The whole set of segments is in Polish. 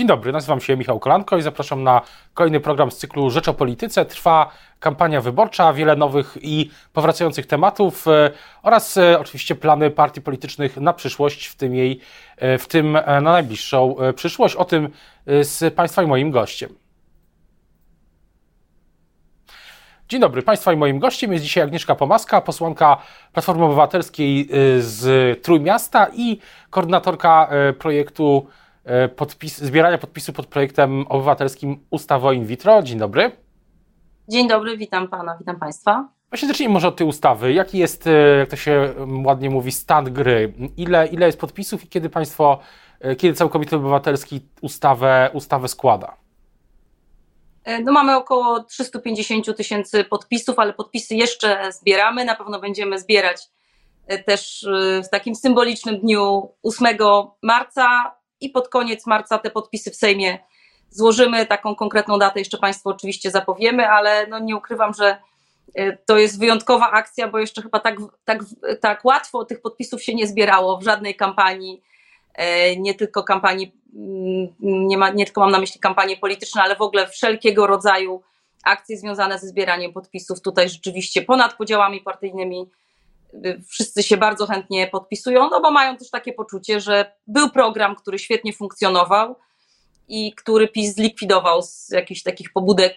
Dzień dobry, nazywam się Michał Kolanko i zapraszam na kolejny program z cyklu Rzecz o Polityce. Trwa kampania wyborcza, wiele nowych i powracających tematów e, oraz e, oczywiście plany partii politycznych na przyszłość, w tym jej, e, w tym na najbliższą przyszłość. O tym z Państwa i moim gościem. Dzień dobry, Państwa i moim gościem jest dzisiaj Agnieszka Pomaska, posłanka Platformy Obywatelskiej z Trójmiasta i koordynatorka projektu podpis, zbierania podpisów pod projektem obywatelskim ustawy o in vitro. Dzień dobry. Dzień dobry, witam pana, witam państwa. Właśnie zacznijmy może od tej ustawy. Jaki jest, e, jak to się ładnie mówi, stan gry? Ile, ile jest podpisów i kiedy państwo, e, kiedy cały Komitet Obywatelski ustawę, ustawę składa? No mamy około 350 tysięcy podpisów, ale podpisy jeszcze zbieramy. Na pewno będziemy zbierać też w takim symbolicznym dniu 8 marca i pod koniec marca te podpisy w Sejmie złożymy. Taką konkretną datę jeszcze Państwu oczywiście zapowiemy, ale no nie ukrywam, że e, to jest wyjątkowa akcja, bo jeszcze chyba tak, tak, tak łatwo tych podpisów się nie zbierało w żadnej kampanii, e, nie tylko kampanii, mm, nie, ma, nie tylko mam na myśli kampanie polityczne, ale w ogóle wszelkiego rodzaju akcje związane ze zbieraniem podpisów. Tutaj rzeczywiście ponad podziałami partyjnymi wszyscy się bardzo chętnie podpisują, no bo mają też takie poczucie, że był program, który świetnie funkcjonował i który PiS zlikwidował z jakichś takich pobudek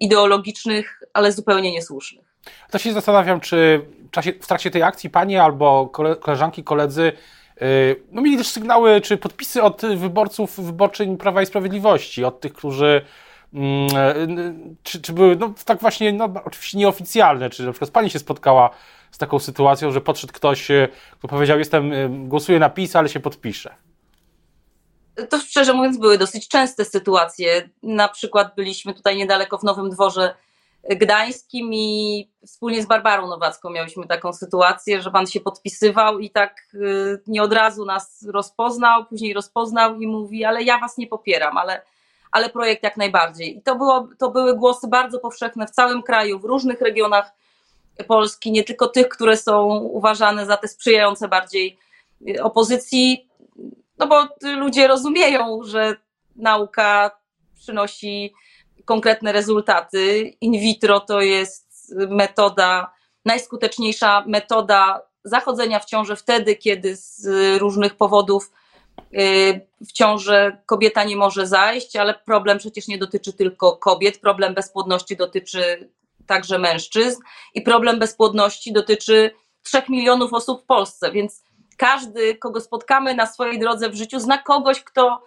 ideologicznych, ale zupełnie niesłusznych. To się zastanawiam, czy w, czasie, w trakcie tej akcji pani albo koleżanki, koledzy yy, no mieli też sygnały czy podpisy od wyborców wyborczyń Prawa i Sprawiedliwości, od tych, którzy mm, yy, czy, czy były no, tak właśnie, no, oczywiście nieoficjalne, czy na przykład pani się spotkała z taką sytuacją, że podszedł ktoś, e, kto powiedział, jestem, e, głosuję na PiS, ale się podpiszę? To szczerze mówiąc były dosyć częste sytuacje. Na przykład byliśmy tutaj niedaleko w Nowym Dworze Gdańskim i wspólnie z Barbarą Nowacką miałyśmy taką sytuację, że pan się podpisywał i tak e, nie od razu nas rozpoznał, później rozpoznał i mówi, ale ja was nie popieram, ale, ale projekt jak najbardziej. I to, było, to były głosy bardzo powszechne w całym kraju, w różnych regionach Polski, nie tylko tych, które są uważane za te sprzyjające bardziej opozycji, no bo ludzie rozumieją, że nauka przynosi konkretne rezultaty. In vitro to jest metoda, najskuteczniejsza metoda zachodzenia w ciąży wtedy, kiedy z różnych powodów y, w ciąży kobieta nie może zajść, ale problem przecież nie dotyczy tylko kobiet, problem bezpłodności dotyczy także mężczyzn i problem bezpłodności dotyczy 3 milionów osób w Polsce, więc każdy, kogo spotkamy na swojej drodze w życiu, zna kogoś, kto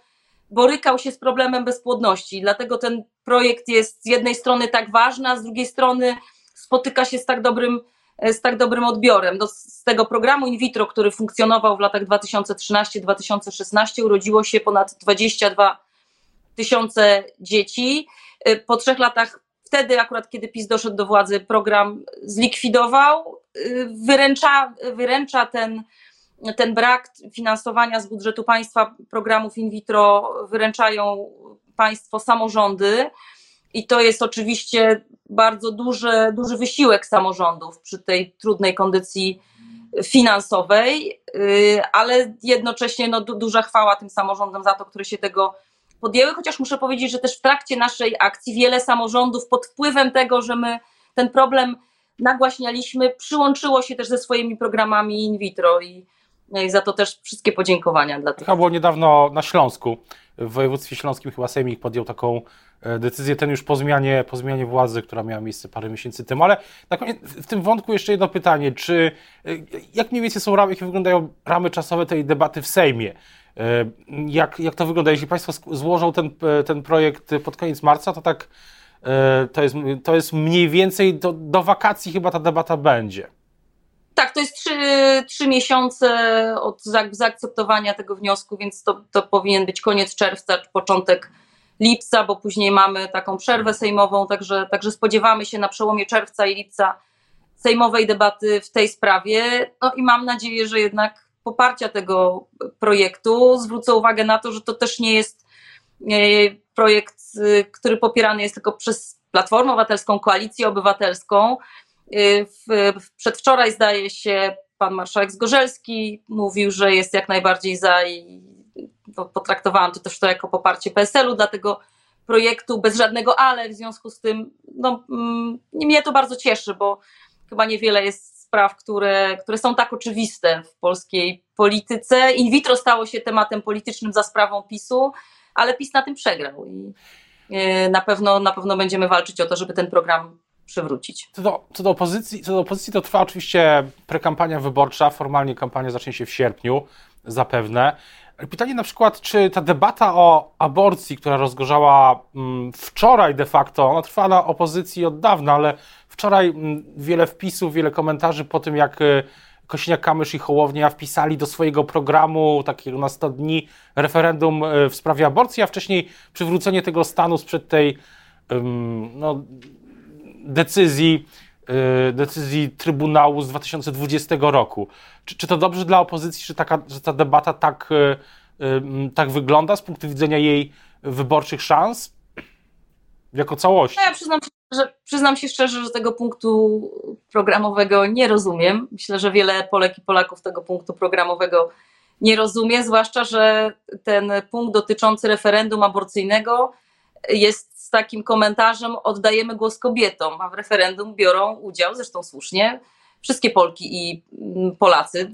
borykał się z problemem bezpłodności. Dlatego ten projekt jest z jednej strony tak ważny, a z drugiej strony spotyka się z tak dobrym, z tak dobrym odbiorem. No, z tego programu in vitro, który funkcjonował w latach 2013-2016, urodziło się ponad 22 tysiące dzieci. Po trzech latach wtedy akurat, kiedy PiS doszedł do władzy, program zlikwidował. Y, wyręcza, wyręcza ten, ten brak finansowania z budżetu państwa programów in vitro, wyręczają państwo samorządy. I to jest oczywiście bardzo duży, duży wysiłek samorządów przy tej trudnej kondycji finansowej, y, ale jednocześnie no, duża chwała tym samorządom za to, które się tego podjęły, chociaż muszę powiedzieć, że też w trakcie naszej akcji wiele samorządów pod wpływem tego, że my ten problem nagłaśnialiśmy, przyłączyło się też ze swoimi programami in vitro i, i za to też wszystkie podziękowania dla tych. To było niedawno na Śląsku, w województwie śląskim chyba Sejmik podjął taką e, decyzję, ten już po zmianie, po zmianie władzy, która miała miejsce parę miesięcy temu, ale na koniec, w tym wątku jeszcze jedno pytanie, czy e, jak mniej więcej są ramy, jak wyglądają ramy czasowe tej debaty w Sejmie? E, jak, jak to wygląda? Jeśli Państwo złożą ten, e, ten projekt pod koniec marca, to tak e, to jest, to jest mniej więcej do, do wakacji chyba ta debata będzie. Tak, to jest trzy, trzy miesiące od zaakceptowania tego wniosku, więc to, to powinien być koniec czerwca, czy początek lipca, bo później mamy taką przerwę sejmową, także, także spodziewamy się na przełomie czerwca i lipca sejmowej debaty w tej sprawie. No i mam nadzieję, że jednak poparcia tego projektu. Zwrócę uwagę na to, że to też nie jest e, projekt, e, który popierany jest tylko przez Platformę Obywatelską, Koalicję Obywatelską. E, przedwczoraj zdaje się pan marszałek Zgorzelski mówił, że jest jak najbardziej za i potraktowałam to też to jako poparcie PSL-u dla tego projektu, bez żadnego ale, w związku z tym no, mm, mnie to bardzo cieszy, bo chyba niewiele jest spraw, które, które są tak oczywiste w polskiej polityce. In vitro stało się tematem politycznym za sprawą PiSu, ale PiS na tym przegrał i e, na pewno, na pewno będziemy walczyć o to, żeby ten program przywrócić. Co do, co do, opozycji, co do opozycji, to trwa oczywiście prekampania wyborcza, formalnie kampania zacznie się w sierpniu, zapewne. Pytanie na przykład, czy ta debata o aborcji, która rozgorzała mm, wczoraj de facto, ona trwała na opozycji od dawna, ale wczoraj mm, wiele wpisów, wiele komentarzy po tym, jak y, Kośniak-Kamysz i Hołownia wpisali do swojego programu takiego na 100 dni referendum y, w sprawie aborcji, a wcześniej przywrócenie tego stanu sprzed tej no, decyzji, y, decyzji Trybunału z 2020 roku. Czy, czy to dobrze dla opozycji, że, taka, że ta debata tak, tak wygląda z punktu widzenia jej wyborczych szans? Jako całości. No ja przyznam, że, przyznam się szczerze, że tego punktu programowego nie rozumiem. Myślę, że wiele Polek i Polaków tego punktu programowego nie rozumie, zwłaszcza, że ten punkt dotyczący referendum aborcyjnego jest z takim komentarzem oddajemy głos kobietom, a w referendum biorą udział, zresztą słusznie, wszystkie Polki i mm, Polacy.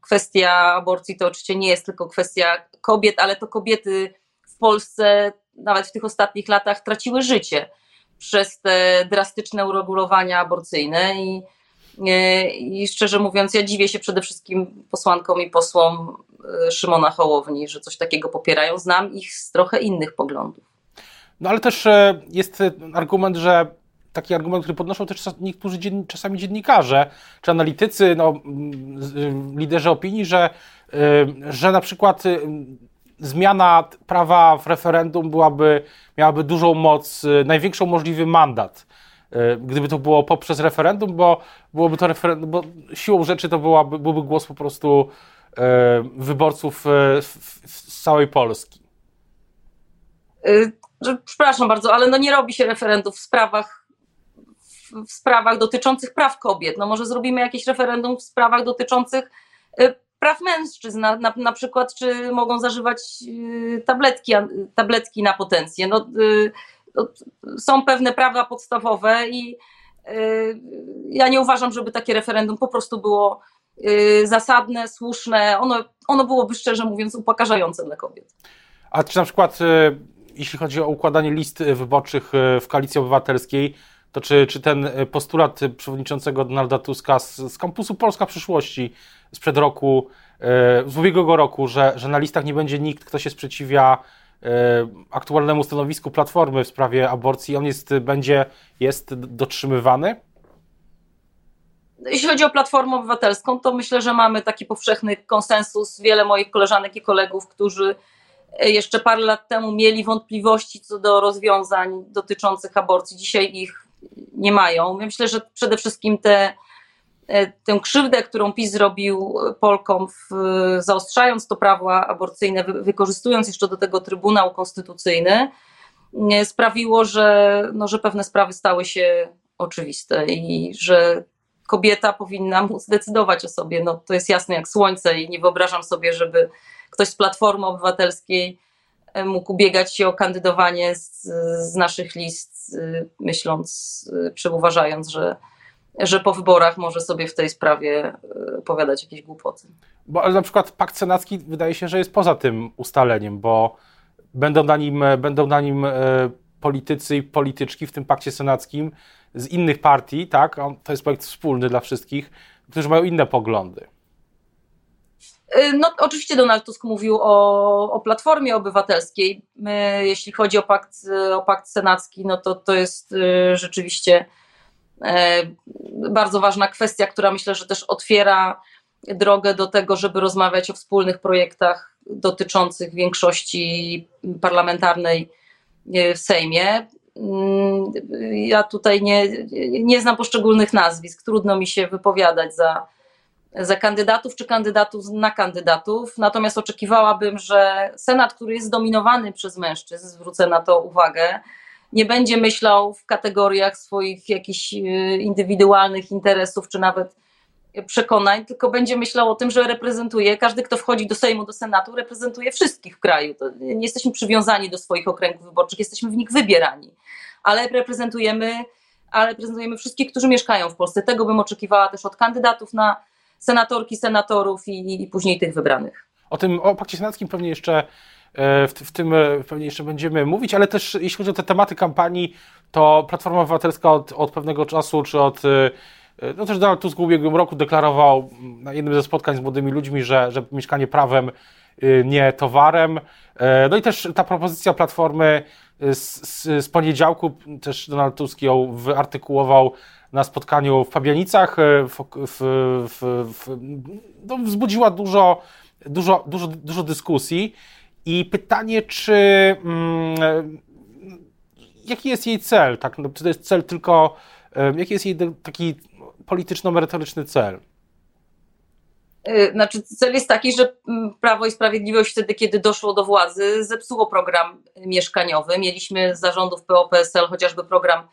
Kwestia aborcji to oczywiście nie jest tylko kwestia kobiet, ale to kobiety w Polsce nawet w tych ostatnich latach traciły życie przez te drastyczne uregulowania aborcyjne i, i szczerze mówiąc, ja dziwię się przede wszystkim posłankom i posłom e, Szymona Hołowni, że coś takiego popierają. Znam ich z trochę innych poglądów. No ale też e, jest argument, że taki argument, który podnoszą też niektórzy dzien, czasami dziennikarze czy analitycy, no, liderzy opinii, że, e, że na przykład e, zmiana prawa w referendum byłaby, miałaby dużą moc, największą możliwy mandat gdyby to było poprzez referendum, bo byłoby to referendum, bo siłą rzeczy to byłaby, byłby głos po prostu wyborców z całej Polski przepraszam bardzo, ale no nie robi się referendum w sprawach, w sprawach dotyczących praw kobiet. No może zrobimy jakieś referendum w sprawach dotyczących y, praw mężczyzn, na, na, na przykład czy mogą zażywać y, tabletki, tabletki na potencję. No, y, no, są pewne prawa podstawowe i ja nie uważam, żeby takie referendum po prostu było zasadne, słuszne. Ono, ono byłoby szczerze mówiąc upokarzające dla kobiet. A czy na przykład jeśli chodzi o układanie list wyborczych w koalicji obywatelskiej, to czy, czy ten postulat przewodniczącego Donalda Tuska z, z kampusu Polska Przyszłości sprzed roku, e, z ubiegłego roku, że, że na listach nie będzie nikt, kto się sprzeciwia e, aktualnemu stanowisku Platformy w sprawie aborcji, on jest, będzie, jest dotrzymywany? Jeśli chodzi o Platformę Obywatelską, to myślę, że mamy taki powszechny konsensus. Wiele moich koleżanek i kolegów, którzy jeszcze parę lat temu mieli wątpliwości co do rozwiązań dotyczących aborcji, dzisiaj ich nie mają. myślę, że przede wszystkim te, e, tę krzywdę, którą PiS zrobił Polkom, w, zaostrzając to prawo aborcyjne, wykorzystując jeszcze do tego Trybunał Konstytucyjny, sprawiło, że, no, że pewne sprawy stały się oczywiste i że kobieta powinna móc decydować o sobie. No, to jest jasne jak słońce i nie wyobrażam sobie, żeby ktoś z Platformy Obywatelskiej mógł ubiegać się o kandydowanie z, z naszych list, e, myśląc e, czy uważając, że, że po wyborach może sobie w tej sprawie opowiadać jakieś głupoty. Bo ale na przykład pakt senacki wydaje się, że jest poza tym ustaleniem, bo będą na nim, będą na nim politycy i polityczki w tym pakcie senackim z innych partii, tak? To jest projekt wspólny dla wszystkich, którzy mają inne poglądy. Y, no, oczywiście Donald Tusk mówił o, o Platformie Obywatelskiej. Jeśli chodzi o pakt, o pakt senacki, no to to jest y, rzeczywiście e, bardzo ważna kwestia, która myślę, że też otwiera drogę do tego, żeby rozmawiać o wspólnych projektach dotyczących większości parlamentarnej w Sejmie. Mm, ja tutaj nie, nie znam poszczególnych nazwisk, trudno mi się wypowiadać za, za kandydatów czy kandydatów na kandydatów. Natomiast oczekiwałabym, że Senat, który jest zdominowany przez mężczyzn, zwrócę na to uwagę, nie będzie myślał w kategoriach swoich jakichś y, indywidualnych interesów, czy nawet przekonań, tylko będzie myślał o tym, że reprezentuje, każdy, kto wchodzi do Sejmu, do Senatu, reprezentuje wszystkich w kraju. To nie jesteśmy przywiązani do swoich okręgów wyborczych, jesteśmy w nich wybierani, ale reprezentujemy, ale reprezentujemy wszystkich, którzy mieszkają w Polsce. Tego bym oczekiwała też od kandydatów na senatorki, senatorów i, i później tych wybranych. O tym, o pakcie senackim pewnie jeszcze e, w, w, tym e, pewnie jeszcze będziemy mówić, ale też jeśli chodzi o te tematy kampanii, to Platforma Obywatelska od, od pewnego czasu, czy od e, no też Donald Tusk w ubiegłym roku deklarował na jednym ze spotkań z młodymi ludźmi, że, że mieszkanie prawem, nie towarem. No i też ta propozycja Platformy z, z, z poniedziałku, też Donald Tusk ją wyartykułował na spotkaniu w Fabianicach, w, w, w, no, wzbudziła dużo, dużo, dużo, dużo dyskusji. I pytanie, czy mm, jaki jest jej cel? Tak? No, czy to jest cel tylko, jaki jest jej taki polityczno-merytoryczny cel? Y, znaczy, cel jest taki, że mm, Prawo i Sprawiedliwość wtedy, kiedy doszło do władzy, zepsuło program mieszkaniowy. Mieliśmy z zarządów PO-PSL chociażby program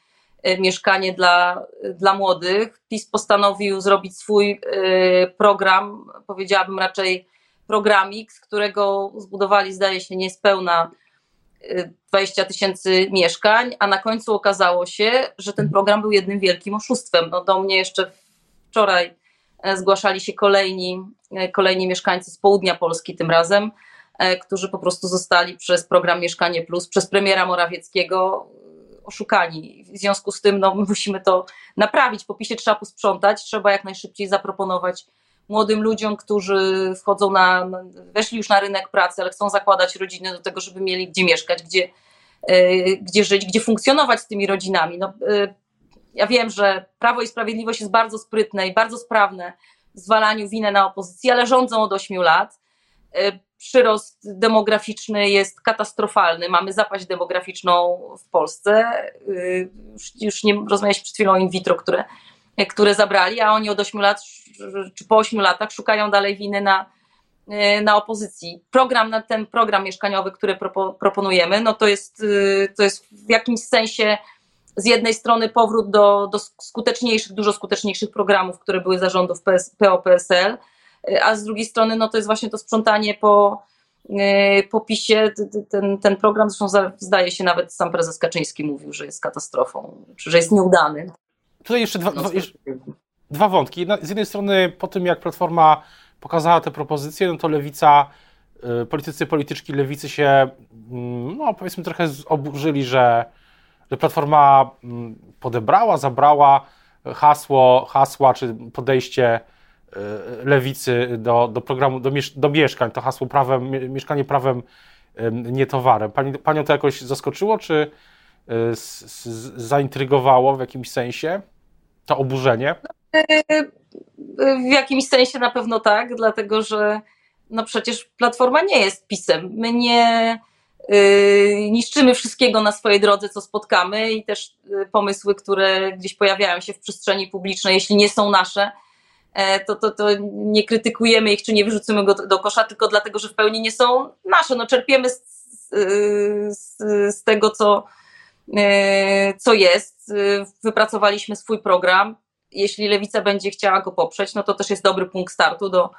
Mieszkanie dla, dla młodych. PiS postanowił zrobić swój y, program, powiedziałabym raczej programik, z którego zbudowali, zdaje się, niespełna 20 tysięcy mieszkań, a na końcu okazało się, że ten program był jednym wielkim oszustwem. No do mnie jeszcze wczoraj e, zgłaszali się kolejni, e, kolejni mieszkańcy z południa Polski tym razem, e, którzy po prostu zostali przez program Mieszkanie Plus, przez premiera Morawieckiego oszukani. W związku z tym no, musimy to naprawić. Po PiSie trzeba posprzątać, trzeba jak najszybciej zaproponować młodym ludziom, którzy wchodzą na, weszli już na rynek pracy, ale chcą zakładać rodziny do tego, żeby mieli gdzie mieszkać, gdzie, e, gdzie żyć, gdzie funkcjonować z tymi rodzinami. No, e, ja wiem, że Prawo i Sprawiedliwość jest bardzo sprytne i bardzo sprawne w zwalaniu winę na opozycję, ale rządzą od 8 lat. E, przyrost demograficzny jest katastrofalny. Mamy zapaść demograficzną w Polsce. Już nie rozmawialiśmy przed chwilą o in vitro, które które zabrali, a oni od 8 lat, czy po 8 latach szukają dalej winy na, e, na opozycji. Program, ten program mieszkaniowy, który proponujemy, no to jest, e, to jest w jakimś sensie z jednej strony powrót do, do skuteczniejszych, dużo skuteczniejszych programów, które były zarządów PS, PO-PSL, a z drugiej strony no to jest właśnie to sprzątanie po, po PiSie. Ten, ten program, zresztą zdaje się nawet sam prezes Kaczyński mówił, że jest katastrofą, że jest nieudany. Tutaj jeszcze dwa, dwa, jeszcze dwa wątki. z jednej strony po tym, jak Platforma pokazała te propozycje, no to Lewica, y, politycy, polityczki Lewicy się, mm, no powiedzmy trochę oburzyli, że, że Platforma mm, podebrała, zabrała hasło, hasła czy podejście y, Lewicy do, do programu, do, do mieszkań, to hasło prawem, mieszkanie prawem, nie towarem. Pani, panią to jakoś zaskoczyło, czy y, zaintrygowało w jakimś sensie? to oburzenie? W jakimś sensie na pewno tak, dlatego że no przecież Platforma nie jest pisem. My nie yy, niszczymy wszystkiego na swojej drodze, co spotkamy i też pomysły, które gdzieś pojawiają się w przestrzeni publicznej, jeśli nie są nasze, e, to, to, to nie krytykujemy ich czy nie wyrzucimy go do kosza, tylko dlatego, że w pełni nie są nasze. No, czerpiemy z, z, z tego, co, E, co jest. E, wypracowaliśmy swój program. Jeśli Lewica będzie chciała go poprzeć, no to też jest dobry punkt startu do,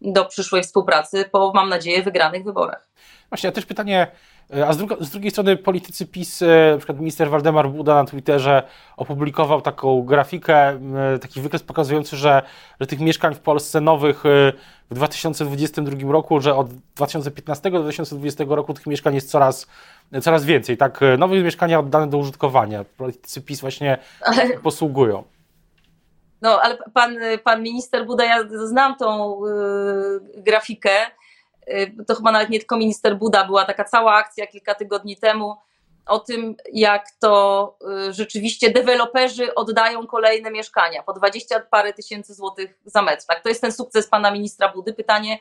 do przyszłej współpracy po, mam nadzieję, wygranych wyborach. Właśnie, a też pytanie, e, a z, druga, z, drugiej strony politycy PiS, na przykład minister Waldemar Buda na Twitterze opublikował taką grafikę, taki wykres pokazujący, że, że tych mieszkań w Polsce nowych w 2022 roku, że od 2015 do 2020 roku tych mieszkań jest coraz coraz więcej, tak, e, nowe mieszkania oddane do użytkowania. Politycy PiS właśnie ale, posługują. No, ale pan, pan minister Buda, ja znam tą y, grafikę, to chyba nawet nie tylko minister Buda, była taka cała akcja kilka tygodni temu o tym, jak to y, rzeczywiście deweloperzy oddają kolejne mieszkania po 20 parę tysięcy złotych za metr. Tak? To jest ten sukces pana ministra Budy. Pytanie,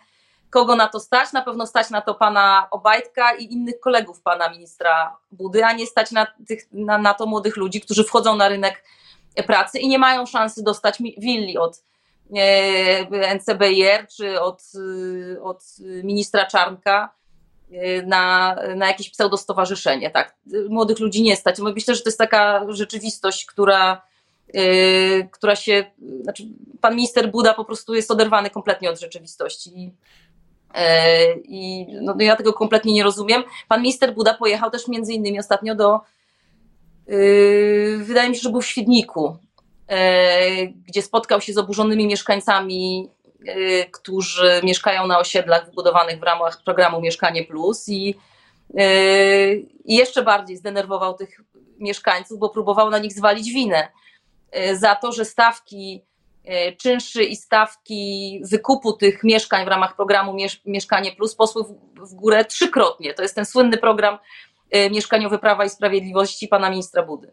kogo na to stać. Na pewno stać na to pana Obajtka i innych kolegów pana ministra Budy, a nie stać na, tych, na, na to młodych ludzi, którzy wchodzą na rynek pracy i nie mają szansy dostać willi od NCBR czy od, e, od ministra Czarnka e, na, na jakieś pseudostowarzyszenie. Tak. Młodych ludzi nie stać. Myślę, że to jest taka rzeczywistość, która która się, znaczy pan minister Buda po prostu jest oderwany kompletnie od rzeczywistości. I no, ja tego kompletnie nie rozumiem. Pan minister Buda pojechał też między innymi ostatnio do, wydaje mi się, że był w Świdniku, gdzie spotkał się z oburzonymi mieszkańcami Y, którzy mieszkają na osiedlach wybudowanych w ramach programu Mieszkanie Plus i, y, i jeszcze bardziej zdenerwował tych mieszkańców, bo próbował na nich zwalić winę za to, że stawki czynszy i stawki wykupu tych mieszkań w ramach programu Mieszkanie Plus posły w górę trzykrotnie. To jest ten słynny program Y, mieszkaniowe Prawa i Sprawiedliwości pana ministra Budy.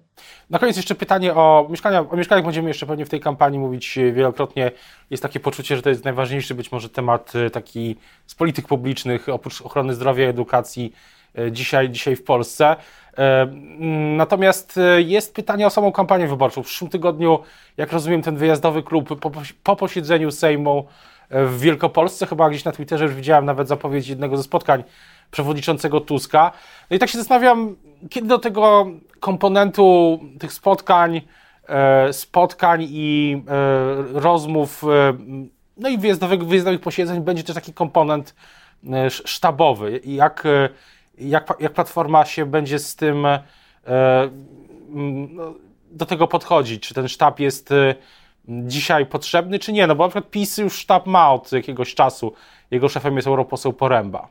Na koniec jeszcze pytanie o mieszkania. O mieszkaniach będziemy jeszcze pewnie w tej kampanii mówić wielokrotnie. Jest takie poczucie, że to jest najważniejszy być może temat y, taki z polityk publicznych, oprócz ochrony zdrowia edukacji y, dzisiaj, dzisiaj w Polsce. Mm, natomiast jest pytanie o samą kampanię wyborczą. W przyszłym tygodniu, jak rozumiem, ten wyjazdowy klub po, po posiedzeniu Sejmu w Wielkopolsce, chyba gdzieś na Twitterze już widziałem nawet zapowiedź jednego ze spotkań przewodniczącego Tuska. No i tak się zastanawiam, kiedy do tego komponentu tych spotkań, e, spotkań i e, rozmów, e, no i wyjazdowych, wyjazdowych posiedzeń będzie też taki komponent sztabowy. Jak, jak, jak Platforma się będzie z tym no, do tego podchodzić? Czy ten sztab jest dzisiaj potrzebny, czy nie? No bo na przykład PiS już sztab ma od jakiegoś czasu. Jego szefem jest europoseł Poręba.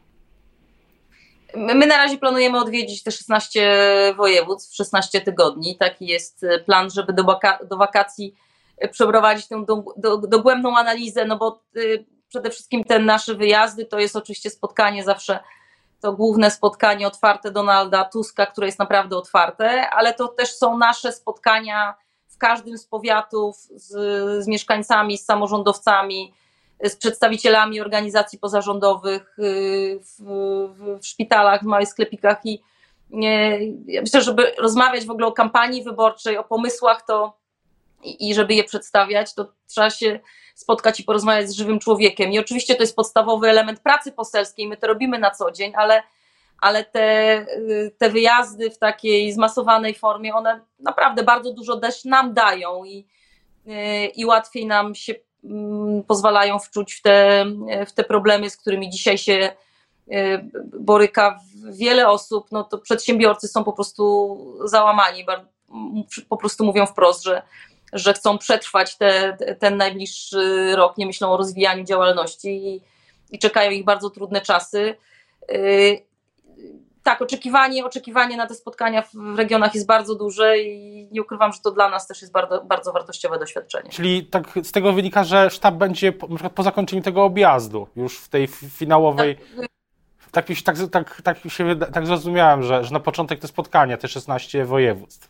My na razie planujemy odwiedzić te 16 województw, 16 tygodni. Taki jest e, plan, żeby do, waka do wakacji e, przeprowadzić tę do, do, dogłębną analizę, no bo y, przede wszystkim te nasze wyjazdy to jest oczywiście spotkanie zawsze to główne spotkanie otwarte Donalda Tuska, które jest naprawdę otwarte, ale to też są nasze spotkania w każdym z powiatów z, z mieszkańcami, z samorządowcami, z przedstawicielami organizacji pozarządowych y, w, w, szpitalach, w małych sklepikach i ja myślę, żeby rozmawiać w ogóle o kampanii wyborczej, o pomysłach, to i, żeby je przedstawiać, to trzeba się spotkać i porozmawiać z żywym człowiekiem. I oczywiście to jest podstawowy element pracy poselskiej, my to robimy na co dzień, ale, ale te, y, te wyjazdy w takiej zmasowanej formie, one naprawdę bardzo dużo też nam dają i, y, i łatwiej nam się pozwalają wczuć w te, w te problemy, z którymi dzisiaj się e, boryka wiele osób, no to przedsiębiorcy są po prostu załamani, po prostu mówią wprost, że, że chcą przetrwać te, ten najbliższy rok, nie myślą o rozwijaniu działalności i, i czekają ich bardzo trudne czasy. E, tak, oczekiwanie, oczekiwanie na te spotkania w regionach jest bardzo duże i nie ukrywam, że to dla nas też jest bardzo, bardzo wartościowe doświadczenie. Czyli tak z tego wynika, że sztab będzie na przykład po zakończeniu tego objazdu, już w tej finałowej. Tak, tak, tak, tak, tak, się, tak zrozumiałem, że, że na początek te spotkania, te 16 województw.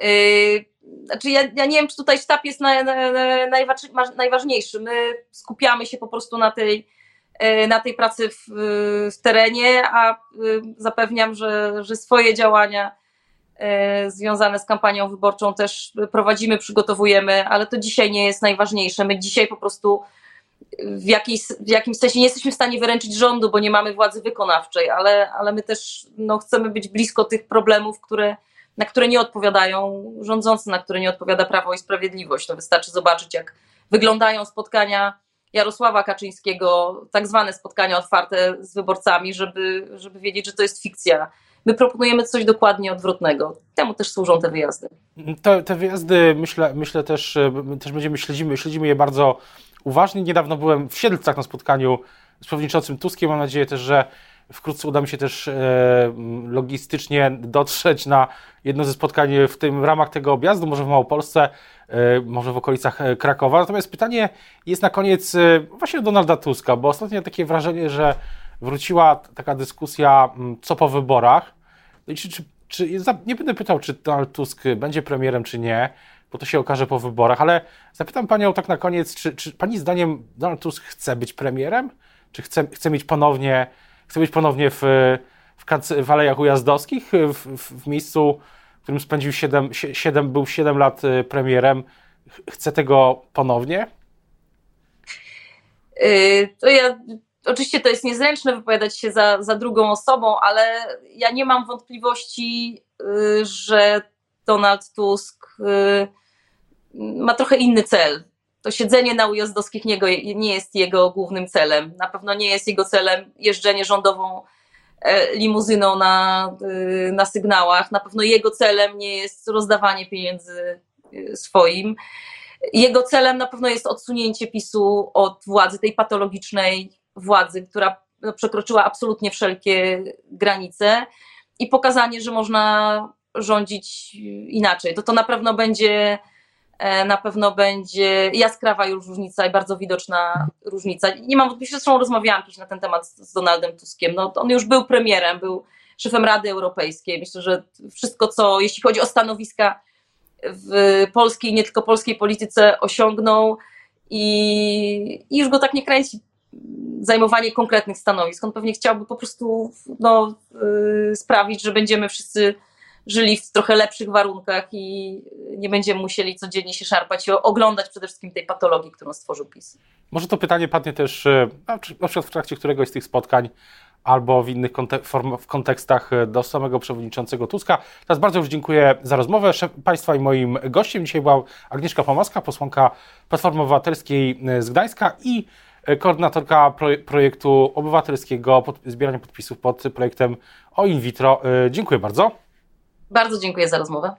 Yy, znaczy ja, ja nie wiem, czy tutaj sztab jest na, na, na, najważniejszy. My skupiamy się po prostu na tej E, na tej pracy w, w terenie, a e, zapewniam, że, że swoje działania e, związane z kampanią wyborczą też prowadzimy, przygotowujemy, ale to dzisiaj nie jest najważniejsze. My dzisiaj po prostu w, jakiejś, w jakimś sensie nie jesteśmy w stanie wyręczyć rządu, bo nie mamy władzy wykonawczej, ale, ale my też no, chcemy być blisko tych problemów, które, na które nie odpowiadają rządzący, na które nie odpowiada Prawo i Sprawiedliwość. To wystarczy zobaczyć, jak wyglądają spotkania Jarosława Kaczyńskiego, tak zwane spotkania otwarte z wyborcami, żeby, żeby wiedzieć, że to jest fikcja. My proponujemy coś dokładnie odwrotnego. Temu też służą te wyjazdy. Te, te wyjazdy, myślę, myślę też, też będziemy śledzimy, śledzimy je bardzo uważnie. Niedawno byłem w Siedlcach na spotkaniu z przewodniczącym Tuskiem. Mam nadzieję też, że wkrótce uda mi się też e, logistycznie dotrzeć na jedno ze spotkań w tym w ramach tego objazdu, może w Małopolsce, e, może w okolicach e, Krakowa. Natomiast pytanie jest na koniec właśnie do Donalda Tuska, bo ostatnio takie wrażenie, że wróciła taka dyskusja, co po wyborach. No czy, czy, czy, nie będę pytał, czy Donald Tusk będzie premierem, czy nie, bo to się okaże po wyborach, ale zapytam Panią tak na koniec, czy, czy Pani zdaniem Donald Tusk chce być premierem? Czy chce, chce mieć ponownie chce być ponownie w, w, w Alejach Ujazdowskich, w, w, miejscu, w którym spędził 7, 7, był 7 lat y, premierem. Chce tego ponownie? Y, to ja, oczywiście to jest niezręczne wypowiadać się za, za drugą osobą, ale ja nie mam wątpliwości, y, że Donald Tusk ma trochę inny cel. To siedzenie na ujazdowskich nie, nie jest jego głównym celem. Na pewno nie jest jego celem jeżdżenie rządową e, limuzyną na, na sygnałach. Na pewno jego celem nie jest rozdawanie pieniędzy swoim. Jego celem na pewno jest odsunięcie PiSu od władzy, tej patologicznej władzy, która no, przekroczyła absolutnie wszelkie granice i pokazanie, że można rządzić inaczej. To to na pewno będzie na pewno będzie jaskrawa już różnica i bardzo widoczna różnica. Nie mam wątpliwości, zresztą rozmawiałam kiedyś na ten temat z Donaldem Tuskiem. No, on już był premierem, był szefem Rady Europejskiej. Myślę, że wszystko, co jeśli chodzi o stanowiska w polskiej, nie tylko polskiej polityce osiągnął i, i już go tak nie kręci zajmowanie konkretnych stanowisk. On pewnie chciałby po prostu no, yy, sprawić, że będziemy wszyscy żyli w trochę lepszych warunkach i nie będziemy musieli codziennie się szarpać i oglądać przede wszystkim tej patologii, którą stworzył PiS. Może to pytanie padnie też e, na przykład w trakcie któregoś z tych spotkań albo w innych w kontekstach e, do samego przewodniczącego Tuska. Teraz bardzo już dziękuję za rozmowę. Państwa i moim gościem dzisiaj była Agnieszka Pomaska, posłanka Platformy Obywatelskiej e, z Gdańska i koordynatorka projektu obywatelskiego pod, zbierania podpisów pod projektem o in vitro. Dziękuję bardzo. Bardzo dziękuję za rozmowę.